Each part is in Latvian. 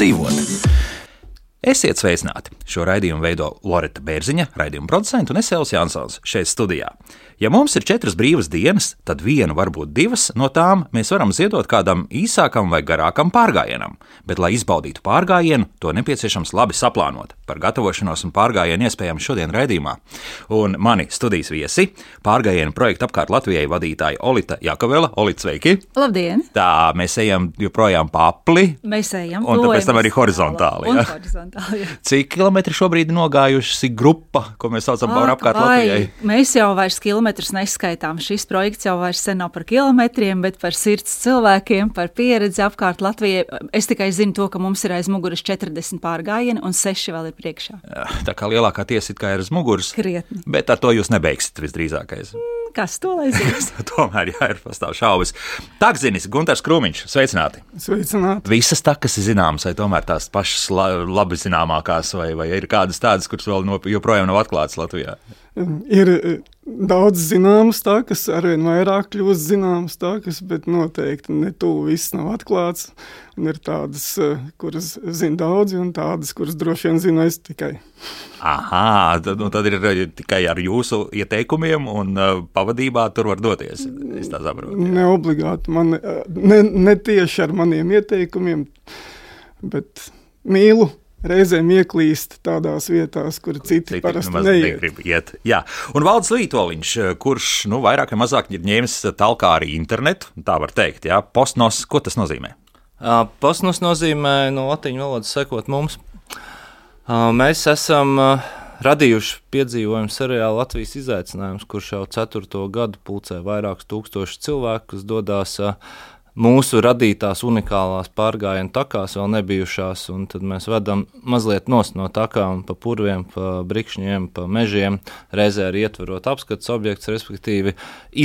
dzīvot. Esiet sveicināti! Šo raidījumu veido Lorita Bērziņa, raidījuma producents un Esēls Jansons šeit studijā. Ja mums ir četras brīvas dienas, tad vienu, varbūt divas no tām mēs varam ziedot kādam īsākam vai garākam pārgājienam. Bet, lai izbaudītu pārgājienu, to nepieciešams labi saplānot. Par gatavošanos un pārgājienu iespējams šodien raidījumā. Un mani studijas viesi - pārgājienu projekta apkārt Latvijai vadītāja Olita Jakavela. Olita, sveiki! Labdien! Tā mēs ejam joprojām pa apli. Mēs ejam un tāpēc tam arī horizontāli. Ja? horizontāli ja. Cik kilometri šobrīd ir nogājuši grupa, ko mēs saucam par apkārt Latvijai? Mēs jau vairs kilometri kilometrus neskaitām. Šis projekts jau vairs nav par kilometriem, bet par sirds cilvēkiem, par pieredzi apkārt Latvijai. Es tikai zinu to, ka mums ir aiz muguras 40 pārgājieni un 6 vēl ir priekšā. Tā kā lielākā tiesa ir aiz muguras. Krietni. Bet ar to jūs nebeigsiet visdrīzākais. Mm, kas to lai zina? Tomēr jā, ir pastāv šaubas. Takzinis, Gunārs Krūmiņš, sveicināti. Sveicināti. Visas takas ir zināmas, vai tomēr tās pašas la, labi zināmākās, vai, vai ir kādas tādas, kuras vēl no, joprojām nav atklātas Latvijā? Ir daudz zināmas takas, arvien vairāk kļūst zināmas takas, bet noteikti ne tuvu viss nav atklāts. Un ir tādas, eh, kuras zina daudzi, un tādas, kuras droši vien zina es tikai. Aha, tad, nu, tad ir eh, tikai ar jūsu ieteikumiem un pavadībā tur var doties. Es tā saprotu. Jā. Ne obligāti, man, ne, ne tieši ar maniem ieteikumiem, bet mīlu reizēm ieklīst tādās vietās, kur citi, citi parasti negrib iet. Jā. Un Valdis Lītoliņš, kurš nu, vairāk vai mazāk ir ņēmis talkā arī internetu, tā var teikt, jā. postnos, ko tas nozīmē? Uh, postnos nozīmē no latīņu valodas sekot mums. Uh, mēs esam uh, radījuši piedzīvojumu seriālu Latvijas izaicinājums, kurš jau ceturto gadu pulcē vairākus tūkstošus cilvēku, kas dodas uh, mūsu radītās unikālās pārgājienu takās vēl nebijušās, un tad mēs vedam mazliet nost no takām pa purviem, pa brikšņiem, pa mežiem, reizē arī ietverot apskates objekts, respektīvi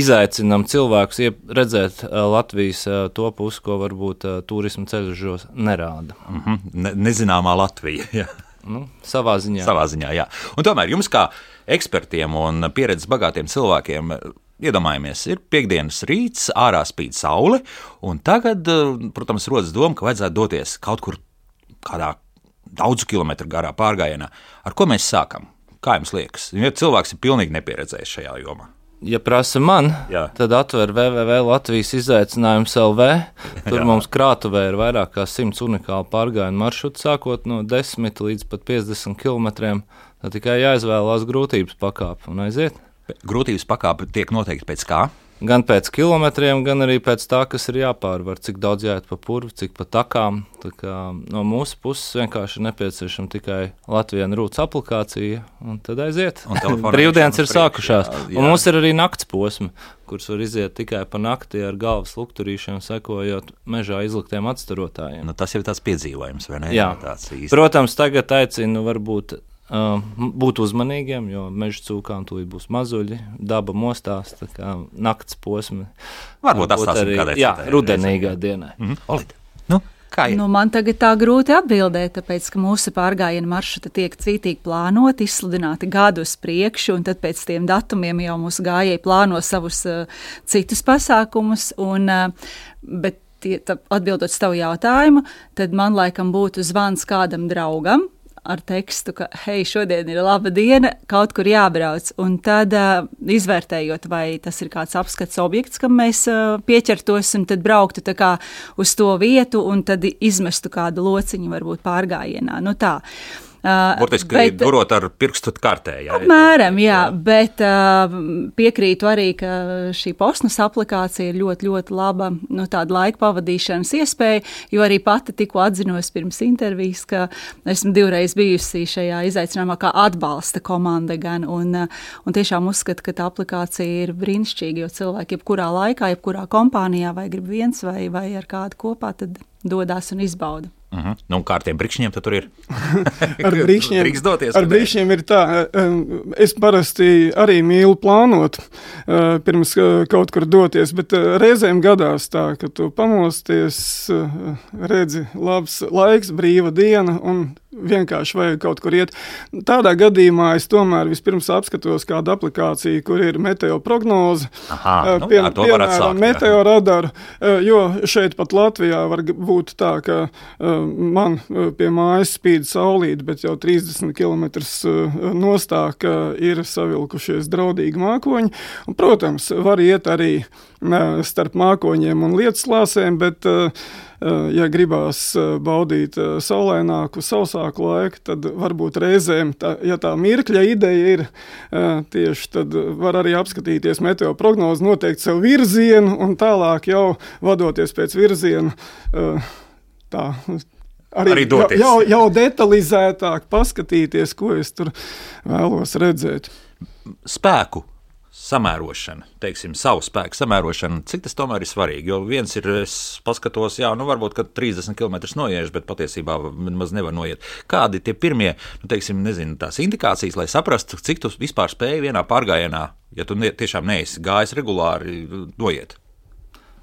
izaicinam cilvēkus redzēt eh, Latvijas eh, to pusi, ko varbūt eh, turismu ceļžos nerāda. Mm -hmm. ne, nezināmā Latvija. Jā. Nu, savā ziņā. Savā ziņā, jā. Un tomēr jums kā ekspertiem un pieredzes bagātiem cilvēkiem Iedomājamies, ir piekdienas rīts, ārā spīd saule, un tagad, eh, protams, rodas doma, ka vajadzētu doties kaut kur kādā daudzu kilometru garā pārgājienā. Ar ko mēs sākam? Kā jums liekas? Ja cilvēks ir pilnīgi nepieredzējis šajā jomā. Ja prasa man, Jā. tad atver www Latvijas izaicinājums LV. Tur Jā. mums krātuvē ir vairāk kā 100 unikāli pārgājienu maršruti, sākot no 10 līdz pat 50 km. Tad tikai jāizvēlās grūtības pakāpe un aiziet. Grūtības pakāpe tiek noteikta pēc kā? Gan pēc kilometriem, gan arī pēc tā, kas ir jāpārvar, cik daudz jāiet pa purvu, cik pa takām. Tā kā, no mūsu puses vienkārši ir nepieciešama tikai Latvijas rūtas aplikācija, un tad aiziet. Brīvdienas ir sākušās. Jā, jā. Un mums ir arī nakts posmi, kurus var iziet tikai pa nakti ar galvas lukturīšanu, sekojot mežā izliktiem atstarotājiem. Nu, tas jau ir tāds piedzīvojums, vai ne? Jā, tāds īsti. Protams, tagad aicinu varbūt būt uzmanīgiem, jo meža cūkām tūlīt būs mazuļi, daba mostās, tā kā nakts posmi. Varbūt tas arī ir. Jā, rudenīgā dienā. Mm -hmm. Olid. Nu, kā ir? Nu, man tagad tā grūti atbildēt, tāpēc, ka mūsu pārgājienu maršruti tiek cītīgi plānoti, izsludināti gadu uz priekšu, un tad pēc tiem datumiem jau mūsu gājēji plāno savus uh, citus pasākumus. Un, uh, bet, tie, tā, atbildot uz tavu jautājumu, tad man laikam būtu zvans kādam draugam, ar tekstu, ka, hei, šodien ir laba diena, kaut kur jābrauc. Un tad uh, izvērtējot, vai tas ir kāds apskats objekts, kam mēs uh, pieķertos, un tad brauktu uz to vietu, un tad izmestu kādu lociņu, varbūt pārgājienā. Nu, tā. Uh, Burtiski bet, durot ar pirkstu kartē. Jā, apmēram, jā, jā, bet uh, piekrītu arī, ka šī posmas aplikācija ir ļoti, ļoti laba nu, tāda laika pavadīšanas iespēja, jo arī pati tikko atzinos pirms intervijas, ka esmu divreiz bijusi šajā izaicinājumā kā atbalsta komanda gan, un, un tiešām uzskatu, ka tā aplikācija ir brīnišķīga, jo cilvēki jebkurā laikā, jebkurā kompānijā vai grib viens vai, vai ar kādu kopā, tad dodas un izbauda. Uh mhm. -huh. Nu, kā ar tiem brīkšņiem tur ir? ar brīkšņiem, doties, ar brīkšņiem ir tā, es parasti arī mīlu plānot pirms kaut kur doties, bet reizēm gadās tā, ka tu pamosties, redzi labs laiks, brīva diena un vienkārši vajag kaut kur iet. Tādā gadījumā es tomēr vispirms apskatos kādu aplikāciju, kur ir meteo prognoze. Aha, nu, pie, jā, piemēram, atsākt, meteo radaru, jo šeit pat Latvijā var būt tā, ka man pie mājas spīd saulīt, bet jau 30 km nostāk ir savilkušies draudīgi mākoņi. Un, protams, var iet arī starp mākoņiem un lietuslāsēm, bet eh, Eh, ja gribās eh, baudīt eh, saulaināku, sausāku laiku, tad varbūt reizēm, tā, ja tā mirkļa ideja ir eh, tieši, tad var arī apskatīties meteo prognozi, noteikt sev virzienu un tālāk jau vadoties pēc virziena. eh, Tā, Arī doties. jau, jau, jau detalizētāk paskatīties, ko es tur vēlos redzēt. spēku samērošana, teiksim, savu spēku samērošana, cik tas tomēr ir svarīgi. Jo viens ir, es paskatos, jā, nu varbūt 30 km noiešu, bet patiesībā maz nevar noiet. Kādi tie pirmie, nu, teiksim, nezinu, tās indikācijas, lai saprastu, cik tu vispār spēj vienā pārgājienā, ja tu ne, tiešām neesi gājis regulāri, noiet?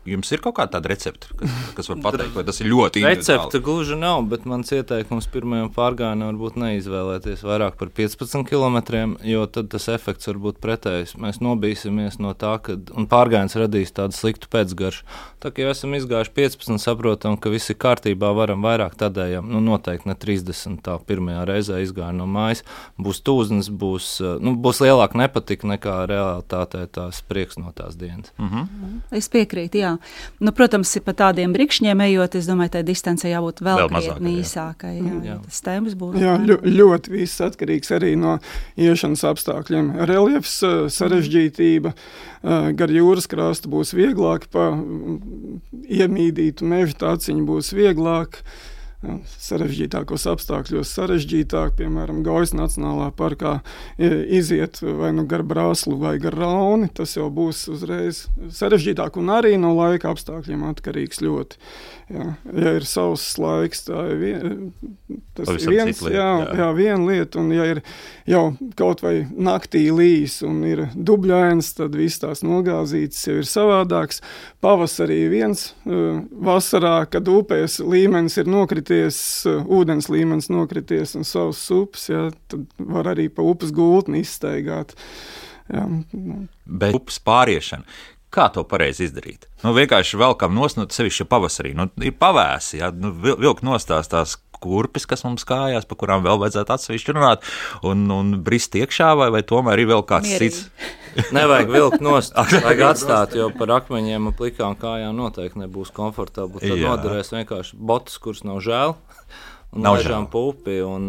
Jums ir kaut kāda recepte, kas, kas var pateikt, vai tas ir ļoti Recepte gluži nav, bet mans ieteikums pirmajam pārgājienam varbūt neizvēlēties vairāk par 15 km, jo tad tas efekts var būt pretējs. Mēs nobīsimies no tā, ka pārgājiens radīs tādu sliktu pēcgaršu. Tā kā jau esam izgājuši 15, saprotam, ka viss ir kārtībā, varam vairāk tādējām, nu noteikti ne 30. tā pirmajā reizē izgāja no mājas. Būs tūznes, būs, nu, būs lielāka nepatika nekā realitātē tās prieks no tās dienas. Mm -hmm. Es piekrītu, jā. Nu, protams, pa tādiem brikšņiem ejot, es domāju, tai distancē jābūt vēl, Vēl jā. īsākai. Jā, Jā. jā. Tas temps būs. Jā, ļo, ļoti viss atkarīgs arī no iešanas apstākļiem. Reliefs, eh, sarežģītība, eh, gar jūras krasta būs vieglāk, pa mm, iemīdītu meža taciņu būs vieglāk. Jā, Sarežģītākos apstākļos sarežģītāk, piemēram, Gaujas Nacionālā parkā iziet vai nu gar brāzlu vai gar rauni. Tas jau būs uzreiz sarežģītāk un arī no laika apstākļiem atkarīgs ļoti. Jā, ja ir sauss laiks, tā ir vien, tas ir viens, lieta, jā, jā. jā, viena lieta. Un, ja ir jau kaut vai naktī līs un ir dubļains, tad viss tās nogāzītas jau ir savādāks. Pavasarī viens, eh, vasarā, kad upēs līmenis ir nokrities, eh, ūdens līmenis nokrities un savs upes, jā, tad var arī pa upes gultni izstaigāt. Jā, Bet upes pāriešana. Kā to pareizi izdarīt? Nu, vienkārši velkam nosnūt sevišķi pavasarī. Nu, ir pavēsi, ja nu, vil- vilk nostās tās kurpes, kas mums kājās, par kurām vēl vajadzētu atsevišķi runāt, un, un brist iekšā, vai, vai tomēr ir vēl kāds Mierīgi. cits? Nevajag vilkt nost, vajag atstāt, jo par akmeņiem un plikām kājām noteikti nebūs komfortabli. Tad Jā. noderēs vienkārši botas, kuras nav žēl. Un žēl. pa upi. Un,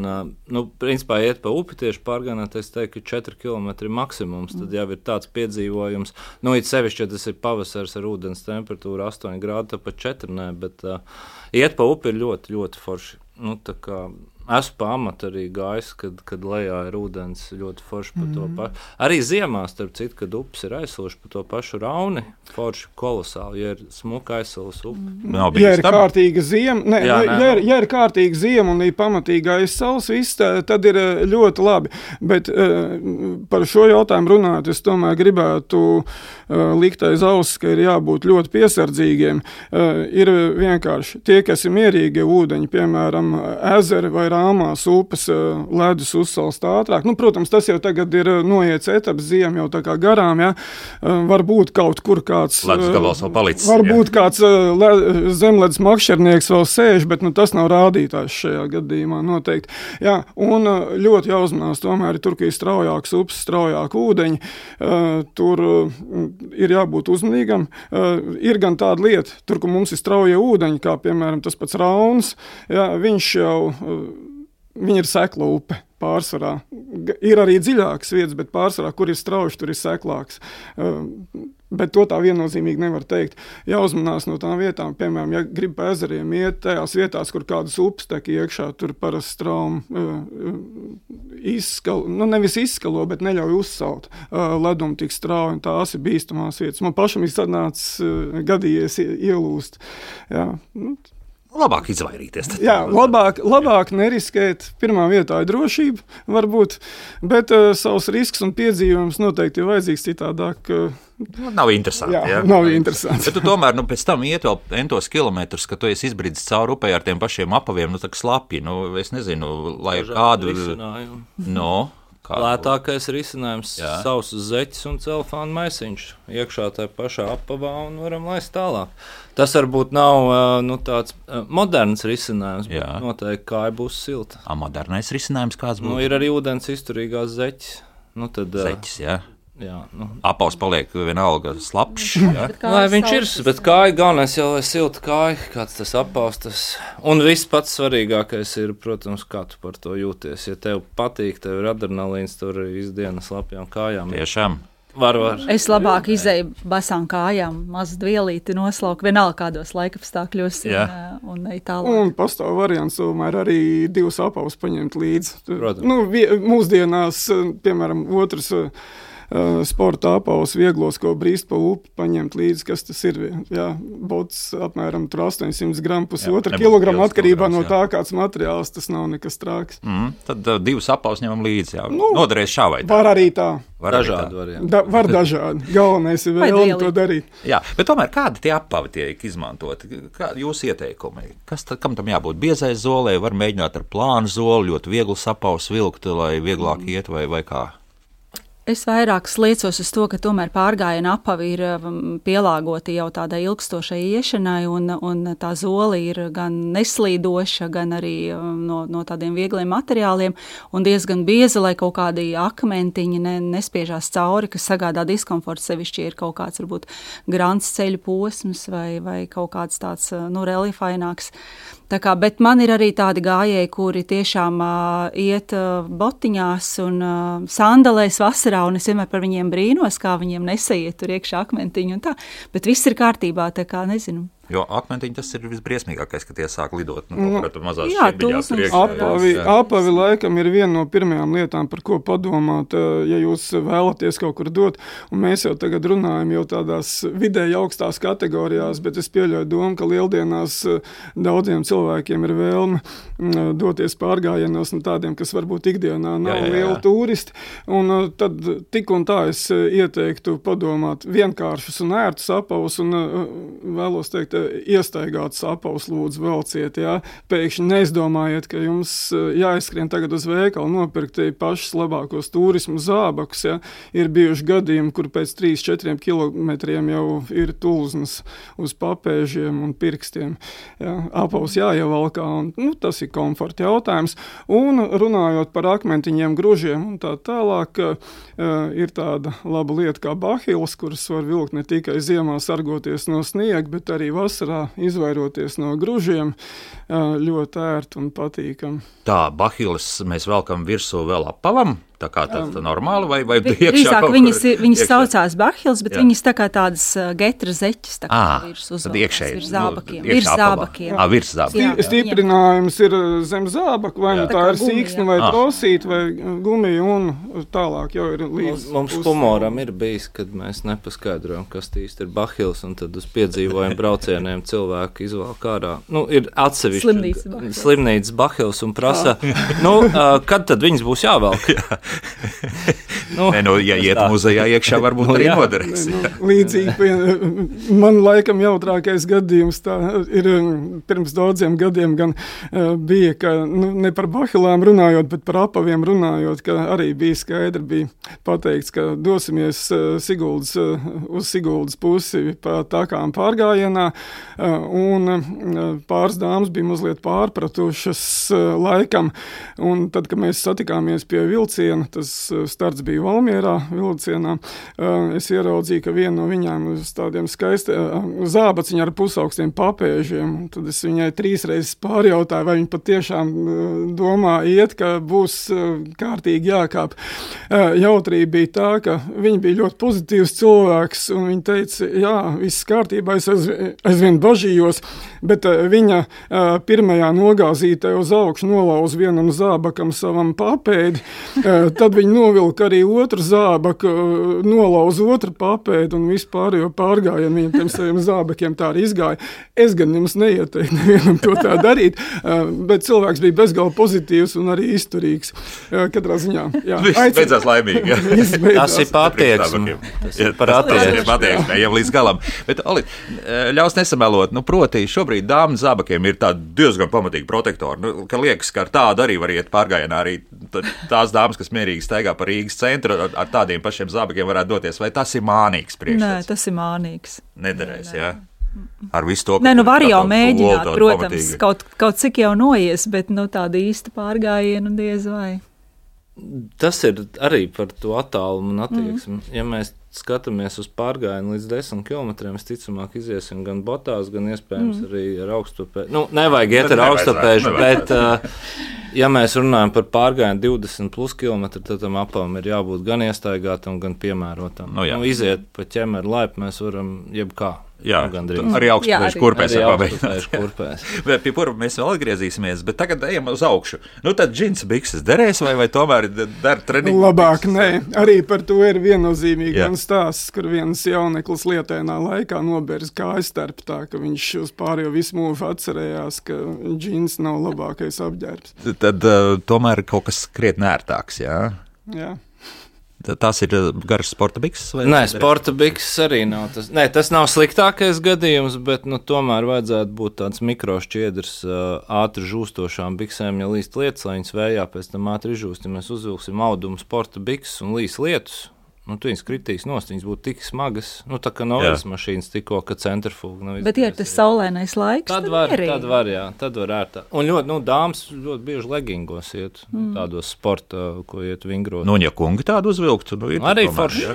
nu, principā, iet pa upi tieši pārgānāt, es teiktu, ka 4 km maksimums. Tad jau ir tāds piedzīvojums. Nu, it sevišķi, ja tas ir pavasaris ar ūdens temperatūru 8 grādu, tad pat 4 nē, bet uh, iet pa upi ir ļoti, ļoti forši. Nu, tā kā esmu pamata arī gājis, kad, kad lejā ir ūdens ļoti forši par to Mhm. pašu. Arī ziemā, starp citu, kad upes ir aizsūši par to pašu rauni, forši kolosāli, ja ir smuka aizsūs upe. Nav Ja ir bīstami. kārtīga ziema, ne, Jā, ne, nē, ja, ir, ja ir kārtīga ziema un ir pamatīgais saules, viss, tā- tad ir eh, ļoti labi. Bet uh, par šo jautājumu runājot, es tomēr gribētu uh, likt aiz auss, ka ir jābūt ļoti piesardzīgiem. Uh, ir vienkārši tie, kas ir mierīgi ūdeņi, piemēram, ezeri vai rāmās upes uh, ledus uzsalst ātrāk. Nu, protams, tas jau tagad ir eh, noiets etaps, ziema jau tā kā garām, ja? uh, varbūt kaut kur kāds. Ledus eh, gabals vēl palicis, Varbūt kāds uh, le- zemledus makšķernieks vēl sēž, bet nu, tas nav rādītājs šajā gadījumā noteikti. Jā, un ļoti jāuzmanās tomēr, tur, ka ir straujāks upes, straujāk ūdeņi, tur uh, ir jābūt uzmanīgam. Ir gan tāda lieta, tur, kur mums ir straujie ūdeņi, kā piemēram tas pats Rauns, jā, viņš jau, viņa ir sekla upe. Pārsvarā. Ir arī dziļākas vietas, bet pārsvarā, kur ir strauji, tur ir seklāks. Uh, Bet to tā viennozīmīgi nevar teikt. Jāuzmanās no tām vietām, piemēram, ja grib pa ezeriem iet tajās vietās, kur kādas upes tek iekšā, tur parasti straumi uh, izskalo, nu nevis izskalo, bet neļauj uzsalt uh, ledumu tik strauji, un tās ir bīstamās vietas. Man pašam ir sanācis gadījies ie- ielūst. Jā, nu, labāk izvairīties. tad. Jā, labāk, labāk neriskēt. Pirmā vietā ir drošība, varbūt, bet uh, savs risks un piedzīvojums noteikti ir vajadzīgs citādāk. Uh, Nu, Nav interesanti. Jā, jā. nav interesanti. Bet tu tomēr nu, pēc tam iet vēl entos kilometrus, ka tu esi izbridzis cauri upē ar tiem pašiem apaviem, nu, tā kā slapji. Nu, es nezinu, lai kādu. No, kādu- Lētākais risinājums Jā. - savs zeķis un celofāna maisiņš. Iekšā tajā pašā apavā un varam laist tālāk. Tas varbūt nav nu, tāds moderns risinājums, bet Jā. noteikti kāja būs silta. A, modernais risinājums kāds Nu, būtu? ir arī ūdens izturīgās zeķis. Nu, tad, Zeķis, jā. Jā, nu, Apaus paliek vienalga slapjš. kā Lai viņš ir, bet kāja galvenais jau ir silta kāja, kāds tas apaustas. Un viss pats svarīgākais ir, protams, kā tu par to jūties. Ja tev patīk, tev ir adrenalīns, tur ir izdienas lapjām kājām. Tiešām. Var, var. Es labāk izēju basām kājām, mazu dvielīti noslauku, vienalga kādos laikapstākļos, Jā. un, un ej tālāk. Un pastāv variants, tomēr arī divus apavus paņemt līdzi. Protams. Nu, vie, mūsdienās, piemēram, otrs eh, sporta apavus vieglos, ko brīst pa upi, paņemt līdzi, kas tas ir. Jā, bots apmēram tur 800 gramu, pusotra liels atkarībā no tā, kāds materiāls, tas nav nekas trāks. Mm, tad uh, divus apaus ņemam līdzi. Jā. Nu, Noderēs šā vai tā. Var arī tā. Var Dažādi varianti. Da, var dažādi. Galvenais ir vēlme to darīt. Jā, bet tomēr kādi tie apavi tiek izmantoti? Kādi ir jūsu ieteikumi? Kas tad, kam tam jābūt? Biezai zolē, var mēģināt ar plānu zoli, ļoti viegli sapaus vilkt, lai vieglāk iet vai, vai kā. Es vairāk liecos uz to, ka tomēr pārgājiena apavi ir um, pielāgoti jau tādai ilgstošai iešanai, un, un tā zoli ir gan neslīdoša, gan arī um, no, no tādiem viegliem materiāliem, un diezgan bieza, lai kaut kādi akmentiņi ne, nespiežās cauri, kas sagādā diskomfortu. Sevišķi ir kaut kāds varbūt grants ceļu posms vai, vai kaut kāds tāds uh, nu, reliefaināks. Kā, bet man ir arī tādi gājēji, kuri tiešām uh, iet uh, botiņās un uh, sandalēs vasarā, un es vienmēr par viņiem brīnos, kā viņiem nesaiet tur iekšā akmentiņu un tā. Bet viss ir kārtībā, tā kā nezinu. Jo akmentiņi tas ir visbriesmīgākais, kad tie sāk lidot. Nu, Nu, jā, iekšā, jā, Apavi, apavi laikam ir viena no pirmajām lietām, par ko padomāt, eh, ja jūs vēlaties kaut kur dot. Un mēs jau tagad runājam jau tādās vidēji augstās kategorijās, bet es pieļauju domu, ka lieldienās eh, daudziem cilvēkiem ir vēlme mm, doties pārgājienos no tādiem, kas varbūt ikdienā nav Jā, jā, jā. lieli turisti. Un eh, tad tik un tā es eh, ieteiktu padomāt vienkāršus un ērtus apavus un eh, vēlos teikt, eh, iestaigātus apavus lūdzu velciet. Jā. Pēkšņi neizdomājiet, ka jums eh, jāizskrien tagad uz veikalu nopirkt pašus labākos turismu zābakus. Jā. Ir bijuši gadījumi, kur pēc 3-4 kilometriem jau ir tulznas uz papēžiem un pirkstiem. Jā. Apavus jāievalkā, un nu, tas ir komforta jautājums. Un runājot par akmentiņiem, gružiem un tā tālāk, uh, ir tāda laba lieta kā bahils, kuras var vilkt ne tikai ziemā sargoties no sniega, bet arī vasarā izvairoties no gružiem. Ļoti ērti un patīkami. Tā, bahilas mēs velkam virsū vēl apavam. Tā kā tas ir normāli, vai, vai Vi- Drīzāk viņas, viņas iekšā? saucās Bahils, bet Jā. viņas tā kā tādas uh, getra zeķes, tā kā Ā, virs tad uzvalkās, iekšēji, virs nu, zābakiem. iekšā Virs zābakiem. Ā, virs zābakiem. Stiprinājums ir uh, zem zābaka, vai nu tā Tā ir sīksne, vai Ah. trosīta, vai uh, gumija, un tālāk jau ir līdz. mums humoram ir bijis, kad mēs nepaskaidrojam, kas tā īsti ir bahils, un tad uz piedzīvojumu braucieniem cilvēki izvēlās ārā. Nu, ir atsevišķi Slimnīcas bahils. un prasa, nu, kad tad viņas būs jāvelk? nu, Nē, nu, ja iet tā. muzejā iekšā, varbūt Nu, arī jā. noderēs. Nu, līdzīgi, man laikam jautrākais gadījums tā ir um, pirms daudziem gadiem gan uh, bija, ka nu, ne par bahilām runājot, bet par apaviem runājot, ka arī bija skaidri bija pateikts, ka dosimies uh, Siguldas, uh, uz Siguldas pusi pa takām pārgājienā, uh, un uh, pāris dāmas bija mazliet pārpratušas uh, laikam, un tad, kad mēs satikāmies pie vilciena, tas uh, starts bija Valmierā vilcienā, uh, es ieraudzīju, ka viena no viņām uz tādiem skaistiem zābaciņiem ar pusaugstiem papēžiem. Tad es viņai trīs reizes pārjautāju, vai viņa patiešām domā iet, ka būs kārtīgi jākāp. Jautrība bija tā, ka viņa bija ļoti pozitīvs cilvēks, un viņa teica, jā, viss kārtībā, es aizvien, bažījos, bet viņa pirmajā nogāzītē uz augšu nolauza vienam zābakam savam papēdi, tad viņa novilka arī otru zābaku, nolauz otru papēdi un vispār jau pārgājienu viņam tiem saviem zābakiem tā arī izgāja. Es gan jums neieteiktu nevienam to tā darīt, bet cilvēks bija bezgalīgi pozitīvs un arī izturīgs. Katrā ziņā. Jā, Viss beidzās laimīgi. Jā. Tas ir patieksme. Tas ir par attieksmi. Jau līdz galam. Bet, Oli, ļaus nesamelot, nu, proti, šobrīd dāmas zābakiem ir diezgan pamatīgi protektori. Nu, ka liekas, ka ar tādu arī var iet pārgājienā. Arī tās dāmas, kas mierīgi staigā pa Rīgas centru ar, ar tādiem pašiem zābakiem, varētu doties. Vai tas ir mānīgs priekšstats? Nē, tas ir mānīgs. Nederēs, jā. Ar visu to, Nē, nu var jau mēģināt, protams, pamatīgi. kaut, kaut cik jau noies, bet nu, tāda īsta pārgājiena diez vai. Tas ir arī par to attālumu un attieksmi. Mm. Ja mēs skatāmies uz pārgājienu līdz 10 km, visticamāk, iziesim gan botās, gan iespējams mm. arī ar augstupēju. Nu, nevajag iet ar augstupēju, bet, uh, ja mēs runājam par pārgājienu 20 plus km, tad tam apam ir jābūt gan iestaigātam, gan piemērotam. Nu, jā. nu, iziet pa ķemeru laipu mēs varam jebkā. Jā, gandrīz. arī augstspēļu kurpēs ir pabeigts. Pie purva mēs vēl atgriezīsimies, bet tagad ejam uz augšu. Nu, tad džins bikses derēs vai, vai tomēr der treniņu? Labāk, nē. Arī par to ir viennozīmīgi gan stāsts, kur viens jauneklis lietēnā laikā nobērs kājas starp tā, ka viņš uz pārējo visu mūžu atcerējās, ka džins nav labākais apģērbs. Tad uh, tomēr kaut kas krietni ērtāks, jā? Jā. Tas ir eh, garš sporta bikses? Nē, sporta bikses arī nav. Tas, nē, tas nav sliktākais gadījums, bet nu, tomēr vajadzētu būt tāds mikrošķiedrs, ātri žūstošām biksēm, ja līst lietas, lai viņas vējā pēc tam ātri žūst. Ja mēs uzvilksim audumu sporta bikses un līs lietus, nu, viņas kritīs nost, viņas būtu tik smagas, nu, tā kā novas mašīnas tikko, ka centrifūga nav. Bet, ja ir tas saulēnais laiks, tad, tad var, mierīgi. tad var, jā, tad var ērtā. Un ļoti, nu, dāmas ļoti bieži legingos iet, mm. tādos sporta, ko iet vingrot. Nu, un ja kungi tādu uzvilktu, nu, ir arī forši.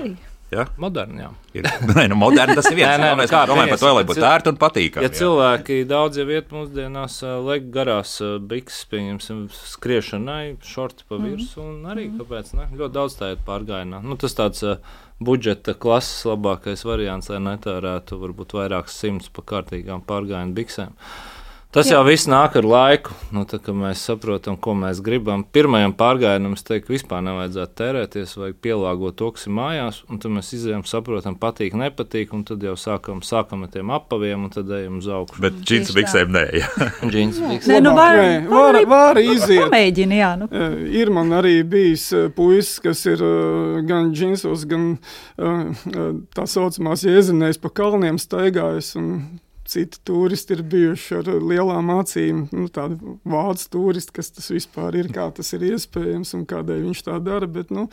Ja? Moderni, jā. Ir, nē, nu, moderni tas ir viens. nē, nē, kā domājam par to, lai būtu ērti un patīkami. Ja jā. cilvēki daudz jau iet mūsdienās, leg garās bikses, pieņemsim, skriešanai, šorti pa virsmu, mm. un arī, kāpēc ne, ļoti daudz tā iet pārgājienā. Nu, tas tāds uh, budžeta klases labākais variants, lai netērētu varbūt vairākus simtus pa kārtīgām pārgājienu biksēm. Uh, Tas Jā. jau viss nāk ar laiku. Nu, tā, mēs saprotam, ko mēs gribam. Pirmajam pārgājienam es teiktu, vispār nevajadzētu tērēties, vajag pielāgot to, kas ir mājās. Un tad mēs izējām, saprotam, patīk, nepatīk. Un tad jau sākam, sākam ar tiem apaviem, un tad ejam uz augšu. Bet džins biksēm nē. džins biksēm. Nē, nu var, nē, var, var iziet. Pamēģini, jā. Nu. Ir man arī bijis puisis, kas ir gan džinsos, gan tā saucamās jēzinēs pa kalniem staigājis. Un citi turisti ir bijuši ar lielām acīm. Nu, tādi vācu turisti, kas tas vispār ir, kā tas ir iespējams un kādēļ viņš tā dara. Bet, nu,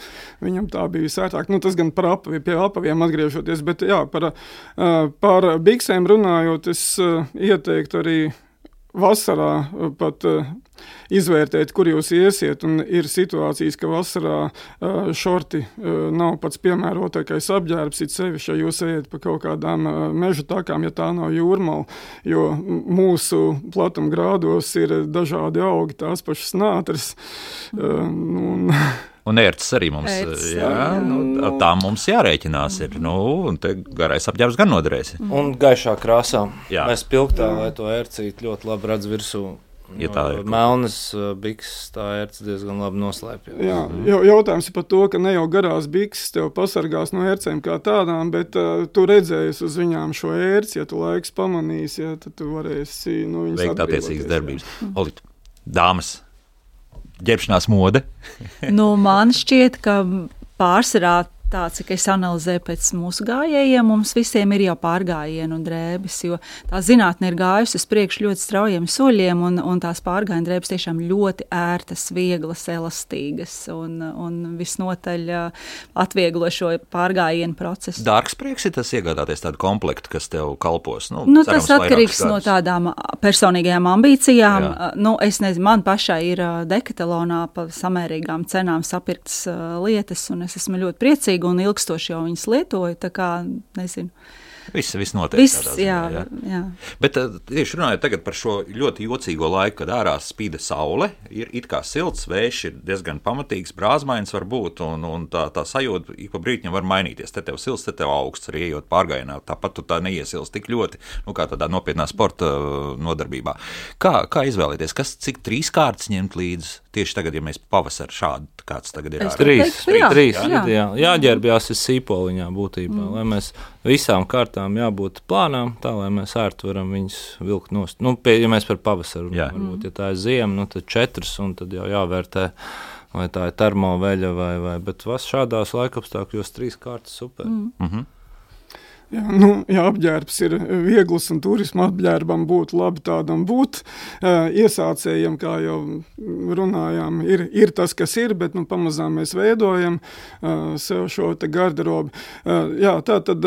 viņam tā bija sērtāk. Nu, tas gan par apaviem, pie apaviem atgriežoties, bet jā, par, par biksēm runājot, es ieteiktu arī vasarā pat izvērtēt, kur jūs iesiet. Ir situācijas, ka vasarā uh, šorti nav pats piemērotākais apģērbs, it sevišķi, ja jūs ejat pa kaut kādām meža takām, ja tā nav jūrmala, jo mūsu platumgrādos ir dažādi augi, tās pašas nātras. Uh, un, Un ērts arī mums Ērts, jā, nu, tā mums jārēķinās. Ir, nu, un te garais apģērbs gan noderēs. Un gaišā krāsā. Jā. Mēs pilktā, lai to ērcīt ļoti labi redz virsū. Ja tā ir melnas bikses, tā ērts diezgan labi noslēpj. Jā, jau, jautājums ir par to, ka ne jau garās bikses tev pasargās no ērcēm kā tādām, bet uh, tu redzēsi uz viņām šo ērci, ja tu laiks pamanīsi, ja, tad tu varēsi no viņas veikt attiecīgas darbības. Olit, dāmas, ģērbšanās mode? nu, man šķiet, ka pārsvarā tā, cik es analizēju pēc mūsu gājējiem, mums visiem ir jau pārgājieni un drēbes, jo tā zinātne ir gājusi uz priekšu ļoti straujiem soļiem, un, un tās pārgājienu drēbes tiešām ļoti ērtas, vieglas, elastīgas un, un visnotaļ atvieglo šo pārgājienu procesu. Dārgs prieks ir tas iegādāties tādu komplektu, kas tev kalpos. Nu, nu, cerams, tas atkarīgs no tādām personīgajām ambīcijām. Jā. Nu, es nezinu, man pašai ir dekatalonā pa samērīgām cenām sapirktas lietas, un es esmu ļoti priecīga ilglaicīgi un ilgstoši jau viņas lietoju. Tā kā, nezinu. Viss, viss notiek. Viss, ziņā, jā, jā. jā. Bet eh, tieši runājot par šo ļoti jocīgo laiku, kad ārā spīda saule, ir it kā silts, vējš ir diezgan pamatīgs, brāzmains var būt, un, un tā, tā sajūta ik pa brīdim var mainīties. Te tev silts, te tev augsts, arī ejot pārgājienā. Tāpat tu tā neiesilst tik ļoti, nu, kā tādā nopietnā sporta eh, nodarbībā. Kā, kā izvēlēties, kas cik trīs kārtas ņemt līdzi? tieši tagad, ja mēs pavasarī šādu kāds tagad ir Es ārā? Trīs, teiktu, jā. trīs, Jā. jā. jāģērbjās ir sīpoliņā būtībā, mm. lai mēs visām kārtām jābūt plānām, tā lai mēs ērti varam viņus vilkt nost. Nu, pie, ja mēs par pavasaru Jā. runājam, varbūt, ja tā ir ziema, nu, tad četras, un tad jau jāvērtē, vai tā ir termoveļa vai, vai, bet vas šādās laikapstākļos trīs kārtas super. Mm. Mhm. Jā, nu, ja apģērbs ir viegls un turisma apģērbam būtu labi tādam būt, iesācējiem, kā jau runājām, ir, ir tas, kas ir, bet nu, pamazām mēs veidojam sev šo. Uh, jā, tā tad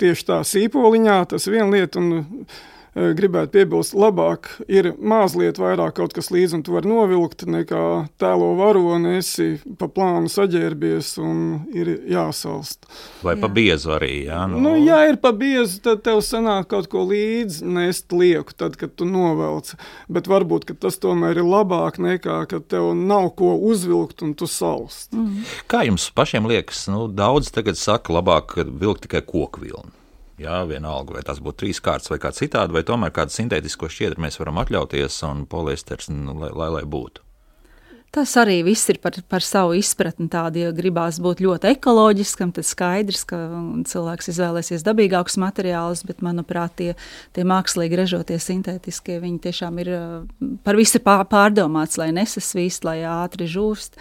tieši tā sīpoliņā tas viena lieta un gribētu piebilst, labāk ir mazliet vairāk kaut kas līdzi, un tu vari novilkt, nekā tēlo varoni, esi pa plānu saģērbies un ir jāsalst. Vai pa biezu arī? Jā, Nu, nu, ja ir pa biezu, tad tev sanāk kaut ko līdzi nest lieku, tad, kad tu novelc. Bet varbūt ka tas tomēr ir labāk nekā, ka tev nav ko uzvilkt un tu salst. Mm. Kā jums pašiem liekas, nu, daudz tagad saka, labāk vilkt tikai koku vilnu? Jā, vienalga, vai tas būtu trīs kārtas vai kā citādi, vai tomēr kādu sintētisko šķiedru mēs varam atļauties un poliesters, nu, lai, lai, lai būtu. Tas arī viss ir par, par savu izpratni. Tādi, ja gribās būt ļoti ekoloģiskam, tad skaidrs, ka cilvēks izvēlēsies dabīgākus materiālus, bet, manuprāt, tie, tie mākslīgi ražotie sintētiskie, viņi tiešām ir par visu pārdomāts, lai nesasvīst, lai ātri žūst.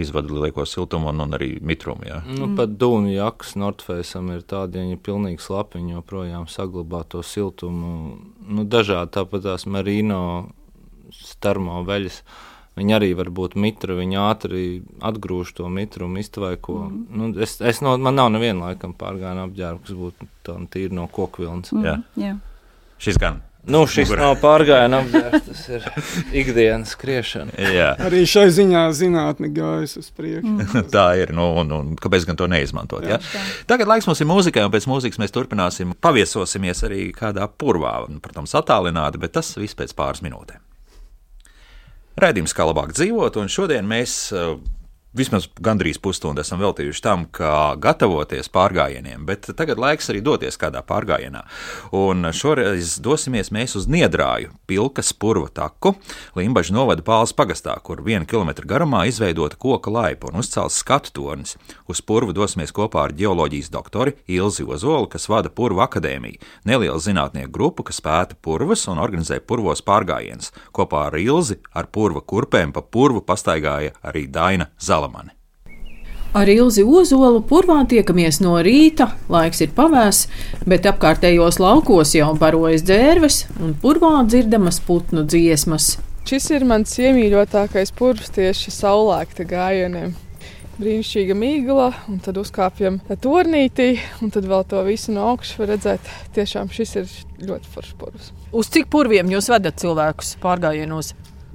Izvada lieko siltumu un, un arī mitrumu. Jā. Nu, mm. Pat dūmu jakas Nordfēsam ir tāda, ja ir pilnīgi slapi, viņi joprojām saglabā to siltumu. Nu, dažādi tāpat tās marino termo veļas. Viņi arī var būt mitri, viņi ātri atgrūž to mitrumu, iztvaiko. Mm. Nu, es, es no, man nav neviena laikam pārgājiena apģērba, kas būtu tāda tīra no kokvilnas. Mm, Jā. jā. Šis gan. Nu, šis Mugurā. nav pārgājiena apģērbs, tas ir ikdienas skriešana. Jā. Arī šai ziņā zinātnē gājas uz priekšu. Mm. Tā ir. Nu, un, un kāpēc gan to neizmantot? Ja? Tagad laiks mums ir mūzikai, un pēc mūzikas mēs turpināsim. Paviesosimies arī kādā purvā, un, protams, attālināti, bet tas viss pēc pāris minūtēm. Raidījums, kā labāk dzīvot, un šodien mēs uh, vismaz gandrīz pusstundu esam veltījuši tam, kā gatavoties pārgājieniem, bet tagad laiks arī doties kādā pārgājienā. Un šoreiz dosimies mēs uz Niedrāju, Pilkas purva taku, Limbaģa novada Pāles pagastā, kur viena kilometra garumā izveidota koka laipa un uzcelts skatu tornis. Uz purvu dosimies kopā ar ģeoloģijas doktori Ilzi Ozolu, kas vada Purvu akadēmiju, nelielu zinātnieku grupu, kas pēta purvas un organizē purvos pārgājienus. Kopā ar Ilzi ar purva kurpēm pa purvu pastaigāja arī Daina Zala. Salamani. Ar Ilzi Ozolu purvā tiekamies no rīta, laiks ir pavēs, bet apkārtējos laukos jau barojas dzērves un purvā dzirdamas putnu dziesmas. Šis ir mans iemīļotākais purvs tieši saulēkta gājieniem. Brīnišķīga mīkla, un tad uzkāpjam turnītī, un tad vēl to visu no augšas var redzēt. Tiešām šis ir ļoti foršs purvs. Uz cik purviem jūs vedat cilvēkus pārgājienos?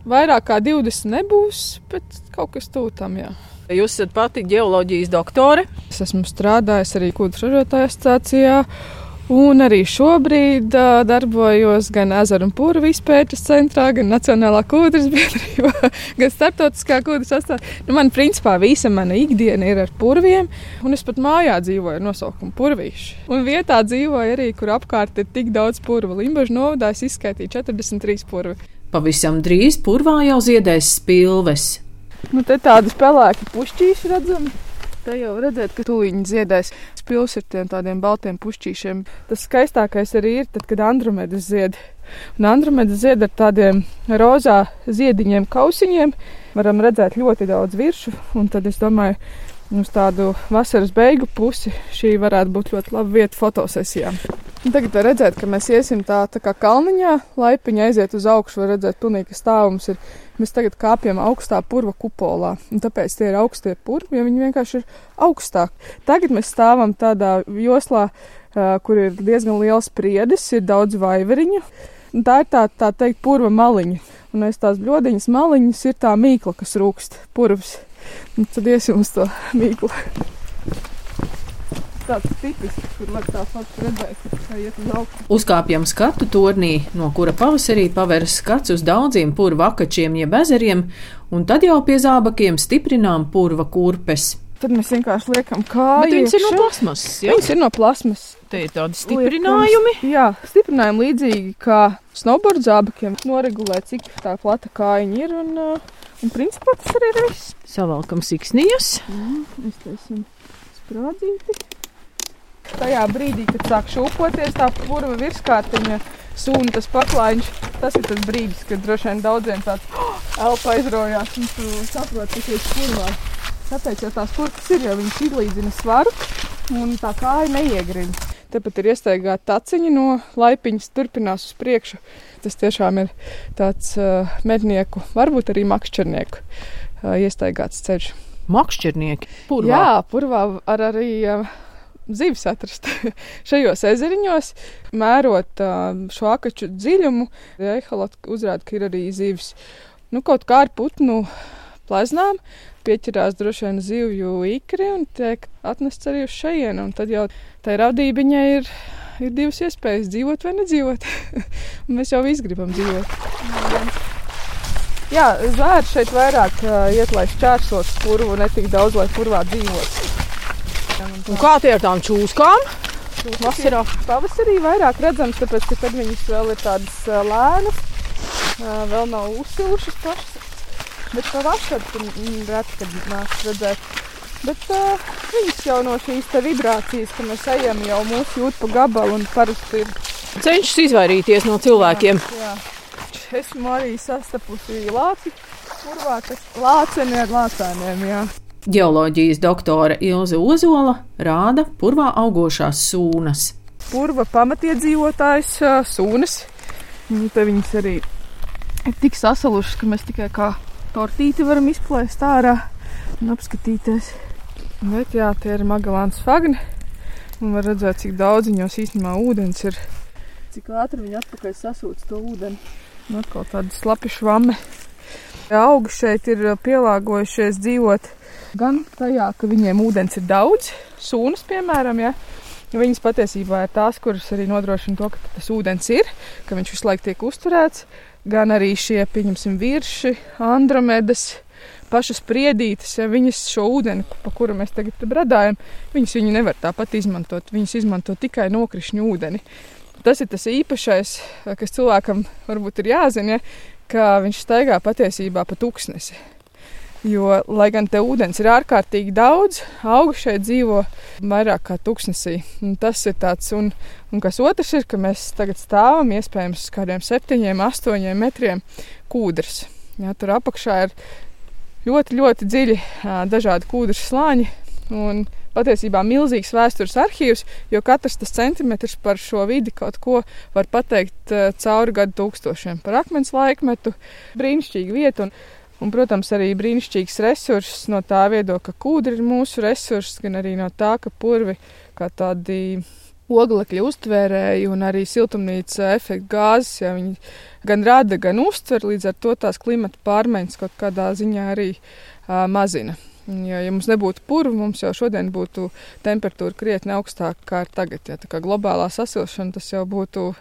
Vairāk kā 20 nebūs, bet kaut kas tūtam, jā. Jūs esat pati ģeoloģijas doktore. Es esmu strādājis arī Kūdras ražotāju asociācijā. Un arī šobrīd uh, darbojos gan ezeru un pūru izpētes centrā, gan Nacionālā kūdras biedrībā, gan starptautiskā kūdras asociācijā. Nu, man, principā, visa mana ikdiena ir ar purviem, un es pat mājā dzīvoju ar nosaukumu Purvīši. Un vietā dzīvoju arī, kur apkārt ir tik daudz purvu. Limbaģa novadā es izskaitīju 43 purvi. Pavisam drīz purvā jau ziedēs spilves. Nu, te tādi spēlēki pušķīši redzami. Te jau redzēt, ka tūlīt ziedēs. Spils ir tiem tādiem baltiem pušķīšiem. Tas skaistākais arī ir tad, kad Andromedas zied. Un Andromedas zied ar tādiem rozā ziediņiem, kausiņiem. Varam redzēt ļoti daudz viršu, un tad es domāju, uz tādu vasaras beigu pusi šī varētu būt ļoti laba vieta fotosesijām. Tagad var redzēt, ka mēs iesim tā, tā kā kalniņā, laipiņa aiziet uz augšu, var redzēt pilnīgi, ka stāvums ir. Mēs tagad kāpjam augstā purva kupolā, un tāpēc tie ir augstie purvi, jo viņi vienkārši ir augstāk. Tagad mēs stāvam tādā joslā, kur ir diezgan liels priedis, ir daudz vaiveriņu. Tā ir tā, tā teikt, purva maliņa. Un aiz tās bļodiņas maliņas ir tā mīkla, kas rūkst, purvs. Un tad iesim uz to mīklu. Tāds tipisks, kur var tā faktu redzēt, kā iet uz augšu. Uzkāpjam skatu tornī, no kura pavasarī paveras skats uz daudziem purva akačiem jeb ezeriem, un tad jau pie zābakiem stiprinām purva kurpes. Tad mēs vienkārši liekam. Bet viņas ir no plasmasas. Viņas ir no plasmas. Te ir tādi stiprinājumi. Liekams, Jā, stiprinājumi līdzīgi kā snowboard zābakiem. Noregulē, cik tā plata kājiņa ir. Un, uh, un principā tas arī ir viss. Savalkam siksnijas. Iztaisim sprādzīti. Tajā brīdī, kad sāk šūpoties tā purva virskārtiņa, sūna tas paklājiņš, tas ir tas brīdis, kad droši vien daudziem tāds oh, elpa aizraujās un tu saproti, ka ir purvā. Tāpēc jau tās purvas ir, jo viņas izlīdzina svaru un tā kāja neiegrina. Tāpat ir iestaigāta taciņa no laipiņas, turpinās uz priekšu. Tas tiešām ir tāds uh, mednieku, varbūt arī makšķernieku uh, iestaigāts ceļš. Makšķernieki. Purvā. Jā, purvā var arī uh, zivis atrast šajos ezeriņos, mērot uh, šo akaču dziļumu. Ehalot uzrāda, ka ir arī zivis. Nu, kaut kā ar putnu pleznām pieķerās droši vien zivju ikri un tiek atnests arī uz šejienu. Un tad jau tai radībiņai ir, ir divas iespējas dzīvot vai nedzīvot. mēs jau visi gribam dzīvot. Jā, zvērs šeit vairāk uh, iet, lai šķērsot purvu, ne tik daudz, lai purvā dzīvot. Un kā tie ar tām čūskām? Vasarā. Pavasarī vairāk redzams, tāpēc, ka tad viņas vēl ir tādas uh, lēnas, uh, vēl nav uzsilušas pašas. Bet pavasarī tur mm, reti, kad nāks redzēt. Bet uh, viņas jau no šīs vibrācijas, ka mēs ejam, jau mūsu jūt pa gabalu un parasti ir. Cenšas izvairīties no cilvēkiem. Jā. Esmu arī sastapusi lāci, kurvā, kas lāceni ar lācēniem, jā. Geoloģijas doktore Ilze Ozola rāda purvā augošās sūnas. Purva pamatiedzīvotājs sūnas. Un te viņas arī ir tik sasalušas, ka mēs tikai kā tortīti varam izplēst ārā un apskatīties. Bet jā, tie ir Magalāns fagni. Un var redzēt, cik daudz viņos īstenībā ūdens ir. Cik ātri viņi atpakaļ sasūc to ūdeni. Un atkal tāda slapi švame. Augi šeit ir pielāgojušies dzīvot gan tajā, ka viņiem ūdens ir daudz, sūnas, piemēram, ja, Viņas patiesībā ir tās, kuras arī nodrošina to, ka tas ūdens ir, ka viņš visu laiku tiek uzturēts. Gan arī šie, pieņemsim, virši, andromedas, pašas priedītes, ja viņas šo ūdeni, pa kuru mēs tagad bradājam, viņas viņu nevar tāpat izmantot. Viņas izmanto tikai nokrišņu ūdeni. Tas ir tas īpašais, kas cilvēkam varbūt ir jāzina, ja, ka viņš staigā patiesībā pa tūkstnesi. Jo, lai gan te ūdens ir ārkārtīgi daudz, augi šeit dzīvo vairāk kā tūkstnesī. Un tas ir tāds, un, un kas otrs ir, ka mēs tagad stāvam iespējams uz kādiem septiņiem, astoņiem metriem kūdras. Jā, tur apakšā ir ļoti, ļoti dziļi dažādi kūdras slāņi. Un patiesībā milzīgs vēstures arhīvs, jo katrs tas centimetrs par šo vidi kaut ko var pateikt cauri gadu tūkstošiem par akmens laikmetu. Brīnišķīga vieta. Un, Un, protams, arī brīnišķīgs resurss no tā viedokļa, ka kūdra ir mūsu resurss, gan arī no tā, ka purvi kā tādi oglekļa uztvērēji un arī siltumnīca efekta gāzes, ja viņi gan rada, gan uztver, līdz ar to tās klimata pārmaiņas kaut kādā ziņā arī uh, mazina. Ja, ja mums nebūtu purva, mums jau šodien būtu temperatūra krietni augstāka kā tagad. Ja, tā kā globālā sasilšana tas jau būtu uh,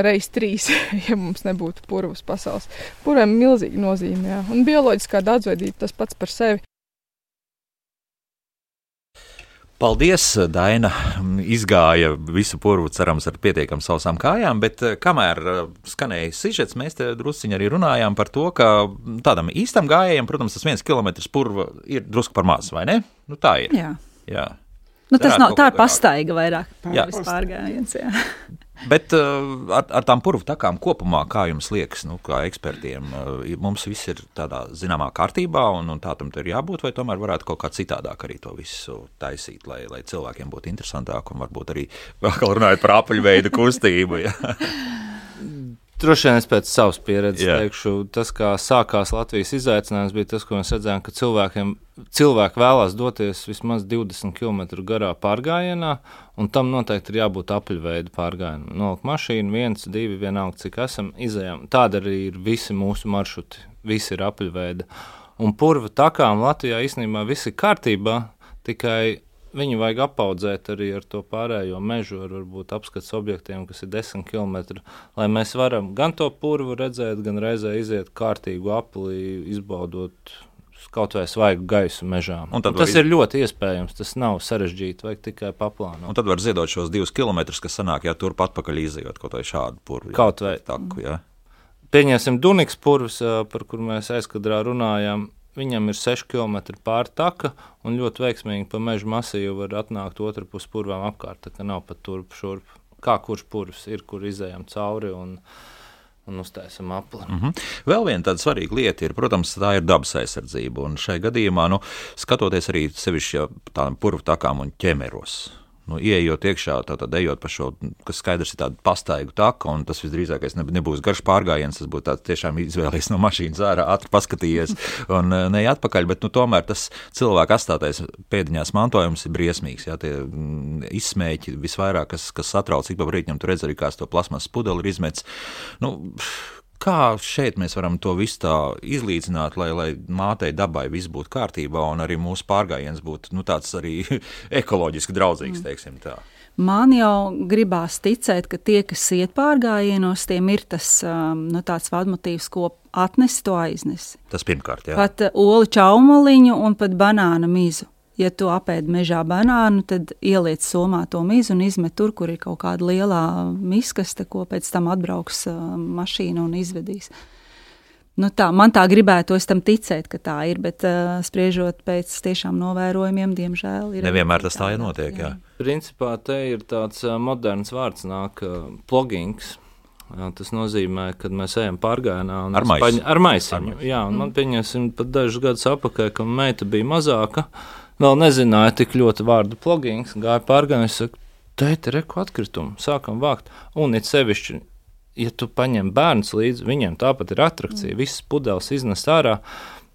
reizes trīs, ja mums nebūtu purvas pasaules. Purviem ir milzīga nozīme, jā. un bioloģiskā daudzveidība tas pats par sevi. Paldies, Daina. Izgāja visu purvu, cerams, ar pietiekami sausām kājām, bet eh, kamēr eh, skanēja sižets, mēs te drusciņi arī runājām par to, ka tādam īstam gājējam, protams, tas viens kilometrs purva ir drusku par maz, vai ne? Nu, tā ir. Jā. Jā. Nu, tas nav tā ir pastaiga vairāk. Jā. Pārgājiens. Jā. Bet uh, ar, ar tām purvu takām kopumā, kā jums liekas, nu, kā ekspertiem, uh, mums viss ir tādā zināmā kārtībā, un, un tā tam ir jābūt, vai tomēr varētu kaut kā citādāk arī to visu taisīt, lai, lai cilvēkiem būtu interesantāk, un varbūt arī vēl runājot par apaļveidu kustību. Ja. Droši vien es pēc savas pieredzes Jā. teikšu, tas, kā sākās Latvijas izaicinājums, bija tas, ko mēs redzējām, ka cilvēkiem, cilvēki vēlās doties vismaz 20 km garā pārgājienā, un tam noteikti ir jābūt apaļveida pārgājienam. Nolikt mašīnu, viens, divi, vienalga, cik esam izējām. Tāda arī ir visi mūsu maršruti, visi ir apaļveida. Un purva takām Latvijā īstenībā viss ir kārtībā, tikai Viņu vajag apaudzēt arī ar to pārējo mežu, ar varbūt apskats objektiem, kas ir 10 km, lai mēs varam gan to purvu redzēt, gan reizē iziet kārtīgu apli, izbaudot kaut vai svaigu gaisu mežā. Tas var... ir ļoti iespējams. Tas nav sarežģīti, vajag tikai paplānot. Un tad var ziedot šos divus kilometrus, kas sanāk, ja turp atpakaļ izjūt kaut vai šādu purvu. Kaut vai. Jā. Pieņemsim Duniks purvs, par kur mēs aizkadrā runājām. Viņam ir 6 km pāri taka, un ļoti veiksmīgi pa meža masīvu var atnākt otru pusi purvām apkārt. Tā nav pat turp šurp. Kā kurš purvs ir, kur izējām cauri. Un, un uztaisām apli. Mm -hmm. Vēl viena tāda svarīga lieta ir, protams, tā ir dabas aizsardzība. Un šai gadījumā, nu, skatoties arī sevišķi ja tādām purvu takām un ķemeros, nu, ieejot iekšā, tad ejot pa šo, kas skaidrs ir tāda pastaigu taka, un tas visdrīzākais nebūs garš pārgājiens, tas būtu tāds tiešām izvēlējies no mašīnas ārā, ātri paskatījies un eh, ne atpakaļ, bet nu, tomēr tas cilvēka atstātais pēdiņās mantojums ir briesmīgs. Jā, tie mm, izsmēķi visvairāk, kas, kas satrauc ik pa brīdim, tur redz arī, kā to plasmas pudeli ir izmetis. Nu, Kā šeit mēs varam to visu tā izlīdzināt, lai, lai mātei dabai viss būtu kārtībā un arī mūsu pārgājiens būtu nu, tāds arī ekoloģiski draudzīgs, mm. teiksim tā. Man jau gribās ticēt, ka tie, kas iet pārgājienos, tiem ir tas um, nu, tāds vadmotīvs, ko atnes, to aiznes. Tas pirmkārt, jā. Pat uh, olu čaumaliņu un pat banāna mizu ja tu apēdi mežā banānu, tad ieliec somā to mizu un izmet tur, kur ir kaut kāda liela miskaste, ko pēc tam atbrauks mašīna un izvedīs. Nu tā, man tā gribētu tam ticēt, ka tā ir, bet uh, spriežot pēc tiešām novērojumiem, diemžēl ir. Nevienmēr tas tā ir notiek. Jā. Jā. Principā te ir tāds moderns vārds, nāk uh, plogings. Jā, tas nozīmē, ka mēs ejam pārgājienā ar maisu. Paņ, ar maisiņu. Jā, un mm. man pieņemsim pat dažus gadus atpakaļ, kad meita bija mazāka. Uh, vēl nezināju tik ļoti vārdu plugins, gāja pārgājis un saka, tēti, reku atkritumu, sākam vākt. Un it sevišķi, ja tu paņem bērns līdzi, viņiem tāpat ir atrakcija, mm. visas pudeles iznes ārā.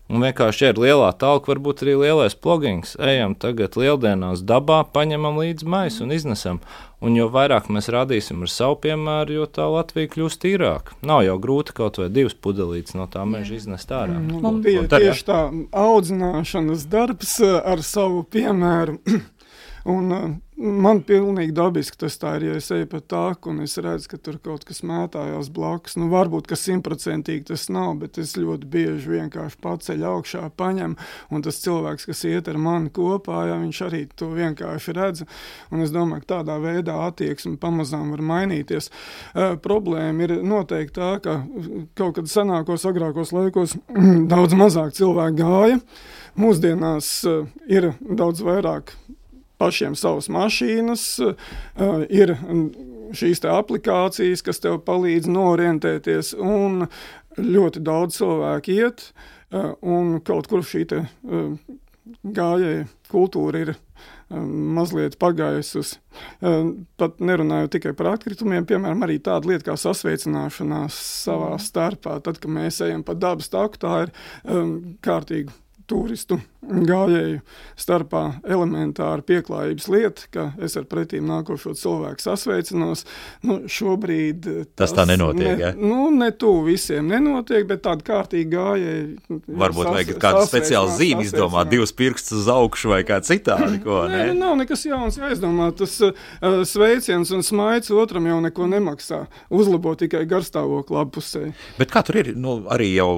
Un vienkārši ir lielā talka, varbūt arī lielais plugins. Ejam tagad lieldienās dabā, paņemam līdzi maisu un iznesam. Un jo vairāk mēs rādīsim ar savu piemēru, jo tā Latvija kļūs tīrāka. Nav jau grūti kaut vai divas pudelītes no tā meža iznest ārā. Mm, Mums bija tieši tā audzināšanas darbs eh, ar savu piemēru. Un, uh, man pilnīgi dabiski tas tā ir. Ja es eju pa tāku un es redzu, ka tur kaut kas mētājās blakus, nu, varbūt ka simtprocentīgi tas nav, bet es ļoti bieži vienkārši paceļu augšā, paņem, un tas cilvēks, kas iet ar mani kopā, ja viņš arī to vienkārši redz. Un es domāju, ka tādā veidā attieksme pamazām var mainīties. Uh, problēma ir noteikti tā, ka kaut kad senākos, agrākos laikos daudz mazāk cilvēku gāja. Mūsdienās uh, ir daudz vairāk pašiem savas mašīnas, uh, ir šīs aplikācijas, kas tev palīdz norientēties, un ļoti daudz cilvēku iet, uh, un kaut kur šī te, uh, gājēja kultūra ir mazliet pagājusi. Pat nerunāju tikai par atkritumiem, piemēram, arī tāda lieta kā sasveicināšanās savā starpā. Tad, kad mēs ejam pa dabas taku, tā ir um, kārtīga turistu gājēju starpā elementāra pieklājības lieta, ka es ar pretīm nākošo cilvēku sasveicinos. Nu, šobrīd tas, tas tā nenotiek. Ne, ja? nu, ne tu visiem nenotiek, bet tāda kārtīga gājēja. Varbūt sas, vajag kādu speciālu zīmi izdomāt, divus pirkstus uz augšu vai kā citādi. Ko, ne? Nē, nu, nav nekas jauns jāizdomā. Tas uh, sveiciens un smaids otram jau neko nemaksā. Uzlabo tikai garstāvokli abpusē. Bet kā tur ir, nu, arī jau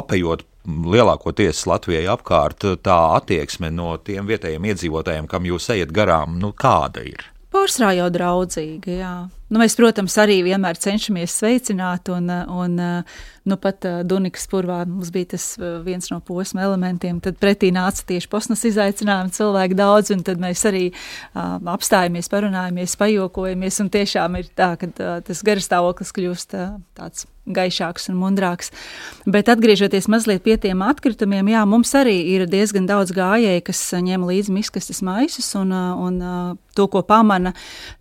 apējot lielākoties Latvijai apkārt, tā attieksme no tiem vietējiem iedzīvotājiem, kam jūs ejat garām, nu, kāda ir? Pārsvarā jau draudzīga, jā. Nu, mēs, protams, arī vienmēr cenšamies sveicināt, un, un nu, pat Dunikas purvā mums bija tas viens no posma elementiem. Tad pretī nāca tieši posmas izaicinājumi, cilvēki daudz, un tad mēs arī uh, apstājamies, parunājamies, pajokojamies, un tiešām ir tā, ka uh, tas garastāvoklis kļūst uh, tāds gaišāks un mundrāks. Bet atgriežoties mazliet pie tiem atkritumiem, jā, mums arī ir diezgan daudz gājēji, kas ņem līdzi miskastes maisus un, un to, ko pamana,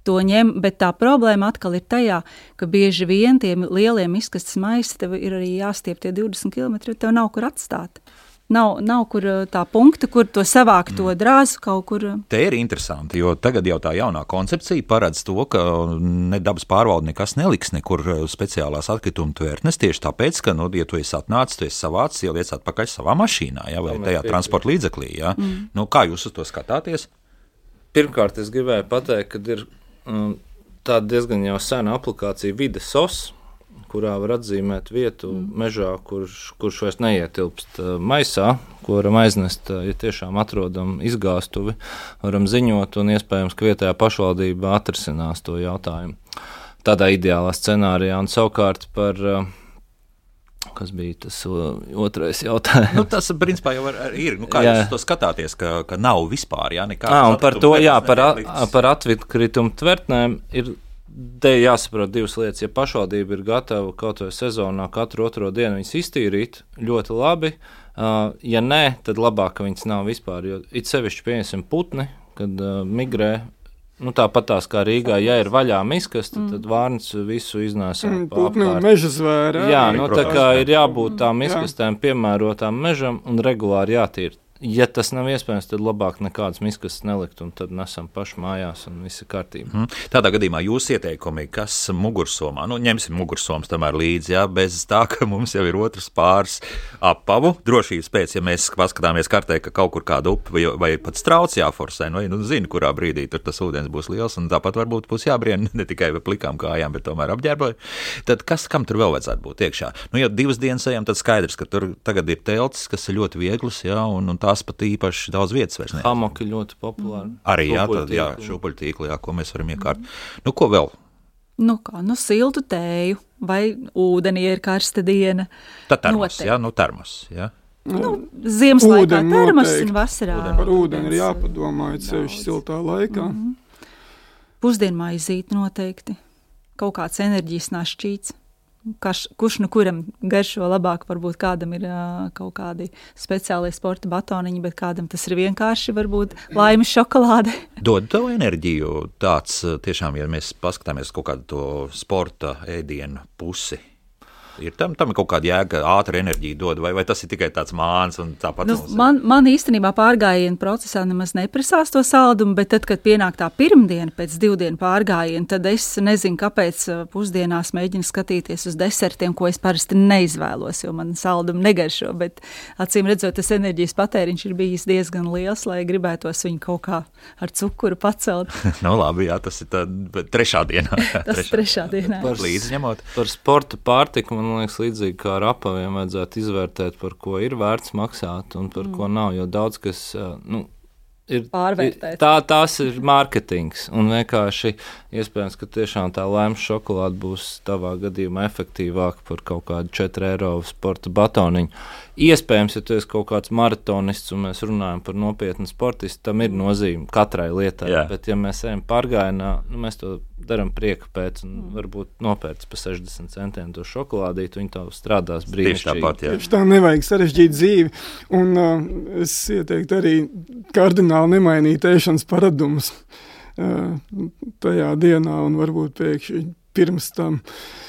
to ņem, bet tā problēma atkal ir tajā, ka bieži vien tiem lieliem izkastes maisi tev ir arī jāstiep tie 20 km, tev nav kur atstāt. Nav, nav kur tā punkta, kur to savākt, to mm. drāzu kaut kur. Te ir interesanti, jo tagad jau tā jaunā koncepcija paredz to, ka ne dabas pārvalde nekas neliks nekur speciālās atkrituma tvērtnes. Tieši tāpēc, ka, nu, ja tu esi atnācis, tu esi savācis, jau iec atpakaļ savā mašīnā, ja, vai tajā transporta līdzeklī. Ja. Mm. Nu, kā jūs uz to skatāties? Pirmkārt, es gribēju pateikt, ka ir um, tāda diezgan jau sena aplikācija, Vides SOS, kurā var atzīmēt vietu mm. mežā, kurš, kurš vairs neietilpst uh, maisā, ko varam aiznest, uh, ja tiešām atrodam izgāstuvi, varam ziņot, un iespējams, ka vietējā pašvaldība atrisinās to jautājumu. Tādā ideālā scenārijā, un savukārt par uh, Kas bija tas otrais jautājums? nu, tas, principā, jau ar, ir. Nu, kā jā. jūs to skatāties, ka, ka nav vispār jā, nekāda. Jā, par to, jā, par, a, par atkritumu tvertnēm ir. Te jāsaprot divas lietas. Ja pašvaldība ir gatava kaut vai sezonā katru otro dienu viņas iztīrīt, ļoti labi. Uh, ja nē, tad labāk, ka viņas nav vispār. Jo it sevišķi, pieņemsim, putni, kad uh, migrē Nu, Tāpat tās kā Rīgā, ja ir vaļā miskas, tad, mm. tad vārns visu iznēsā. Mm, Putnu meža zvēri. Jā, nu, tā kā ir jābūt tām miskastēm piemērotām mežam un regulāri jātīra ja tas nav iespējams, tad labāk nekādas miskas nelikt, un tad nesam paši mājās, un viss ir kārtībā. Mm. Tādā gadījumā jūs ieteikumi, kas mugursomā, nu, ņemsim mugursomas tomēr līdzi, jā, bez tā, ka mums jau ir otrs pāris apavu. Drošības pēc, ja mēs paskatāmies kartē, ka kaut kur kāda upe vai, vai pat strauts jāforsē, nu, nu zinu, kurā brīdī tur tas ūdens būs liels, un tāpat varbūt būs jābrien ne tikai ar plikām kājām, bet tomēr apģērboju. Tad kas, kam tur vēl vajadzētu būt iekšā? Nu, ja divas dienas ejam, tad skaidrs, ka tur tagad ir teltis, kas ir ļoti vieglas, jā, un, un tā tās pat īpaši daudz vietas vairs nav. Hamoki ļoti populāri. Arī jā, tad, jā šūpuļtīkli, jā, ko mēs varam iekārt. Nu, ko vēl? Nu, kā, nu, siltu tēju vai ūdeni, ja ir karsta diena. Tā termos, Noteikti. jā, nu, termos, jā. Nu, Ziemas laikā termos un vasarā. Ūdeni. Par ūdeni ir jāpadomā, it sevišķi siltā laikā. Mm -hmm. Pusdienmaizīt noteikti. Kaut kāds enerģijas našķīts. Kaš, kurš nu kuram garšo labāk, varbūt kādam ir uh, kaut kādi speciāli sporta batoniņi, bet kādam tas ir vienkārši varbūt laimes šokolāde. Dod tev enerģiju tāds tiešām, ja mēs paskatāmies kaut kādu to sporta ēdienu pusi. Ir tam, tam kaut kāda jēga, ātrā enerģija dod, vai, vai tas ir tikai tāds mākslinieks un tāpat? Nu, man, man īstenībā pārgājienu procesā nemaz neprasās to saldumu, bet tad, kad pienāk tā pirmdiena pēc divu dienu pārgājiena, tad es nezinu, kāpēc uh, pusdienās mēģinu skatīties uz desertiem, ko es parasti neizvēlos, jo man saldumu negaršo. Bet acīm redzot, tas enerģijas patēriņš ir bijis diezgan liels, lai gribētos viņu kaut kā ar cukuru pacelt. nu, labi, jā, tas ir tā, trešā dienā. tas trešā, trešā dienā. Par, līdzņemot. Par sporta pārtiku man man liekas, līdzīgi kā ar apaviem, vajadzētu izvērtēt, par ko ir vērts maksāt un par mm. ko nav. Jo daudz kas nu, ir pārvērtēts. Tā, tās ir mārketings. Un vienkārši iespējams, ka tiešām tā lēmas šokolāde būs tavā gadījumā efektīvāka par kaut kādu 4 eiro sporta batoniņu. Iespējams, ja tu esi kaut kāds maratonists un mēs runājam par nopietnu sportistu, tam ir nozīme katrai lietai. Jā. Bet, ja mēs ejam pārgājienā, nu, mēs to darām prieka pēc, un mm. varbūt nopērts par 60 centiem to šokolādīti, viņi to strādās brīnišķīgi. Tieši tāpat, jā. Tieši tā nevajag sarežģīt dzīvi. Un uh, es ieteiktu arī kardināli nemainīt ēšanas paradumus uh, tajā dienā un varbūt pēkšņi pirms tam. Uh,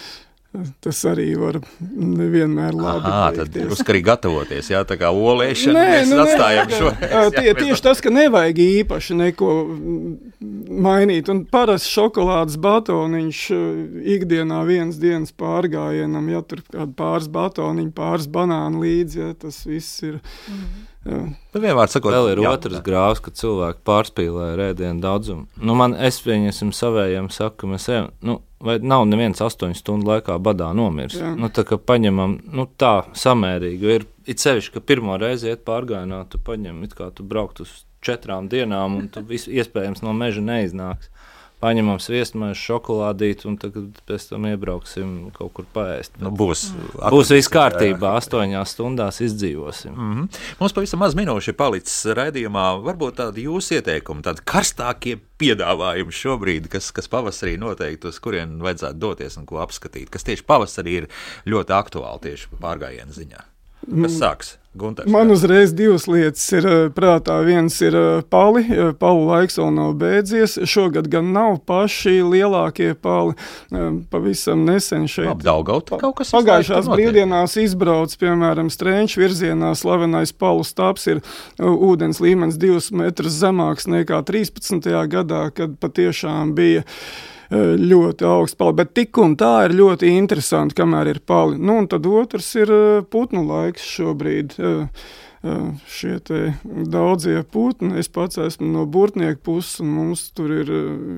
Tas arī var nevienmēr labi būt. Tad jūs arī gatavoties, jā, tā kā olēšana. Nē, mēs nu, atstājam šo. Tie, tieši tas, ka nevajag īpaši neko mainīt. Un parasti šokolādes batoniņš ikdienā viens dienas pārgājienam, ja tur kāda pāris batoniņi, pāris banāni līdzi, ja tas viss ir. Mm. Jā. Nu, vienmēr sakot, vēl ir jā, otrs grāvs, ka cilvēki pārspīlē rēdienu daudzumu. Nu, man, es pieņemsim savējiem, saku, mēs ejam, nu, vai nav neviens astoņu stundu laikā badā nomiris. Jā. Nu, tā kā paņemam, nu, tā samērīgi. Ir it sevišķi, ka pirmo reizi iet pārgājienā, tu paņem, it kā tu brauktu uz četrām dienām, un tu visu iespējams no meža neiznāks paņemam sviestmaisu, šokolādīti, un tad pēc tam iebrauksim kaut kur paēst. Nu, būs būs viss kārtībā, astoņās stundās izdzīvosim. Mm -hmm. Mums pavisam maz minūšu palicis raidījumā. Varbūt tādi jūsu ieteikumi, tādi karstākie piedāvājumi šobrīd, kas, kas pavasarī noteikti uz kurien vajadzētu doties un ko apskatīt, kas tieši pavasarī ir ļoti aktuāli tieši pārgājienu ziņā. Kas sāks? Gunters, Man uzreiz divas lietas ir eh, prātā. Viens ir eh, pali, eh, palu laiks vēl nav beidzies. Šogad gan nav paši lielākie pali. Pavisam nesen šeit. Daugaut, pa, pagājušās brīvdienās izbrauc, piemēram, strēņš virzienā slavenais palu stāps ir ūdens līmenis divus metrus zemāks nekā 13. gadā, kad patiešām bija ļoti augsts pali. Bet tik un tā ir ļoti interesanti, kamēr ir pali. Nu, un tad otrs ir putnu laiks šobrīd. Šie daudzie putni, es pats esmu no burtnieku puses, un mums tur ir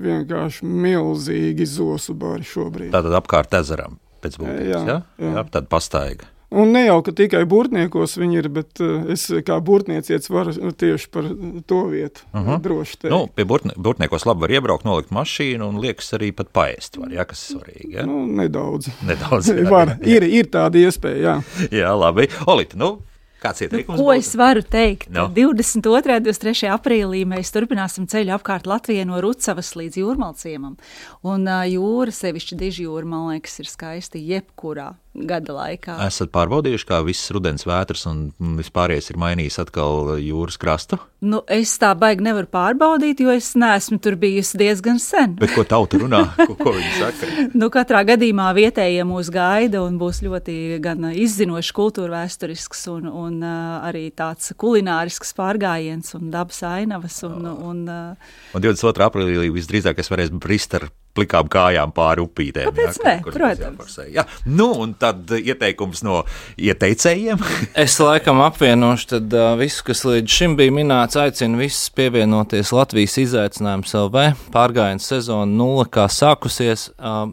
vienkārši milzīgi zosu bari šobrīd. Tātad apkārt ezeram. pēc būtības. Jā, Jā, jā. jā tāda pastaiga. Un ne jau ka tikai burtniekos viņi ir, bet uh, es kā burtniecietis varu tieši par to vietu uh Mhm. -huh. droši teikt. Nu, pie burtne, burtniekos labi var iebraukt, nolikt mašīnu un liekas arī pat paēst. Var, jā, kas ir svarīgi. Jā? Nu, nedaudz. Nedaudz. jā, Var, jā. ir, ir tāda iespēja, jā. Jā, labi. Olita, nu, kāds ieteikums? Ko būtu? es varu teikt? No. No. 22. un 23. aprīlī mēs turpināsim ceļu apkārt Latvijai no Rucavas līdz Jūrmalciemam. Un uh, jūra, sevišķi diži jūra, man liekas, ir skaisti jebkurā gada laikā. Esat pārbaudījuši, kā viss rudens vētras un vispārējais ir mainījis atkal jūras krastu? Nu, es tā baigi nevaru pārbaudīt, jo es neesmu tur bijusi diezgan sen. Bet ko tauta runā? Ko, ko viņi saka? Nu, katrā gadījumā vietējie mūs gaida un būs ļoti gan izzinošs, kultūra vēsturisks un, un uh, arī tāds kulinārisks pārgājiens un dabas ainavas. Un, un, uh, Un 22. aprīlī visdrīzāk es varēšu brist ar plikām kājām pāri upītēm. Kāpēc jā, ne? Protams. Jā. Nu, un tad ieteikums no ieteicējiem. Es laikam apvienošu tad, uh, visu, kas līdz šim bija minēts. Aicinu visus pievienoties Latvijas izaicinājumu LV. Pārgājienu sezona nulle kā sākusies. Uh,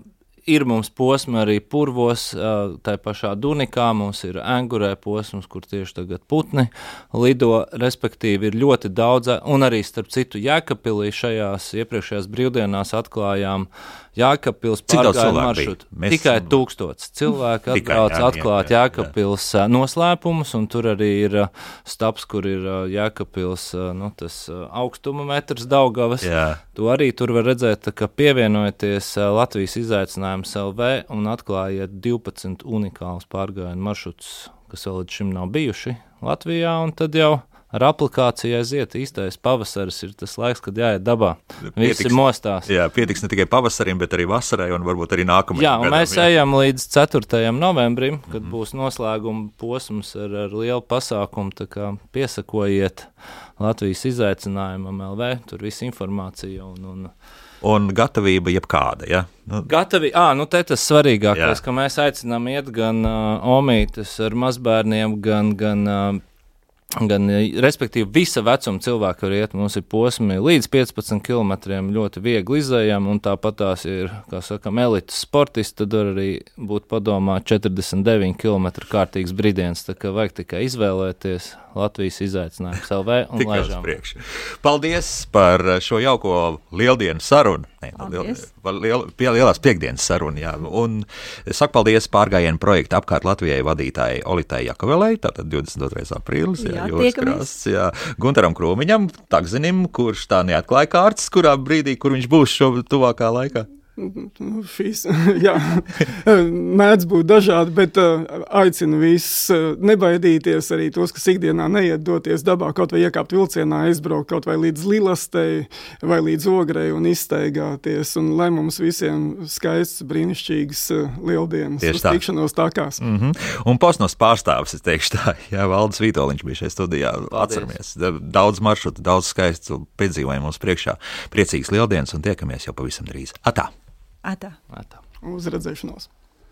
Ir mums posmi arī purvos, tā pašā Dunikā. Mums ir angurē posms, kur tieši tagad putni lido. Respektīvi, ir ļoti daudz, un arī starp citu Jēkabpilī šajās iepriekšējās brīvdienās atklājām cilvēku bija? maršrutu. Mēs- Tikai tūkstots cilvēku atbrauc atklāt ā, noslēpumus, un tur arī ir ā, stāps, kur ir ā, nu, tas augstuma metrs Daugavas. Jā. To arī tur var redzēt, ka pievienojieties ā, Latvijas izaicinājumu LV un atklājiet 12 unikālus pārgājienu maršrutus, kas vēl līdz šim nav bijuši Latvijā, un tad jau ar aplikāciju aiziet. Īstais pavasaris ir tas laiks, kad jāiet dabā. Visi Pietiks. mostās. Jā, pietiks ne tikai pavasarim, bet arī vasarai un varbūt arī nākamajam. Jā, gadam, mēs ejam līdz 4. novembrim, kad mm. būs noslēguma posms ar, ar lielu pasākumu. tā kā Piesakojiet Latvijas izaicinājumam, LV, tur viss informācija. Un, un Un gatavība jebkāda. Ja? Nu, Gatavi, ah, nu te tas svarīgākais, Jā. ka mēs aicinām iet gan uh, omītes ar mazbērniem, gan, gan uh, Gan, respektīvi, visa vecuma cilvēki var iet. Mums ir posmi līdz 15 km, ļoti viegli izējami, un tāpat tās ir, kā sakām, elites sportisti. Tad var arī būt padomā 49 km kārtīgs brīdiens. Tā kā vajag tikai izvēlēties Latvijas izaicinājumu LV un priekš. Paldies par šo jauko lieldienu sarunu. Nē, liel, Paldies. liel, pie lielās piekdienas sarunu. Jā. Un es saku paldies pārgājienu projekta apkārt Latvijai vadītājai Olitai Jakovelei, tātad 22. aprīlis. Jā, jūras tiekamies. krasts, jā. Gunteram Krūmiņam, takzinim, kurš tā neatklāja kārtas, kurā brīdī, kur viņš būs šo tuvākā laikā. Šīs, jā, mēdz būt dažādi, bet uh, aicinu visus uh, nebaidīties arī tos, kas ikdienā neiet doties dabā, kaut vai iekāpt vilcienā, aizbraukt kaut vai līdz Lilastei vai līdz Ogrei un izteigāties, un lai mums visiem skaists, brīnišķīgs uh, lieldienas Tieši uz tā. tikšanos tākās. Mm -hmm. Un posms pārstāvis, es teikšu tā, Jā, Valdis Vitoļņš bija šajā studijā. Atceramies, Da- daudz maršrutu, daudz skaistu piedzīvojumu mums priekšā. Priecīgs lieldienas un tiekamies jau pavisam drīz. Atā! Atā. Atā. Uz redzēšanos!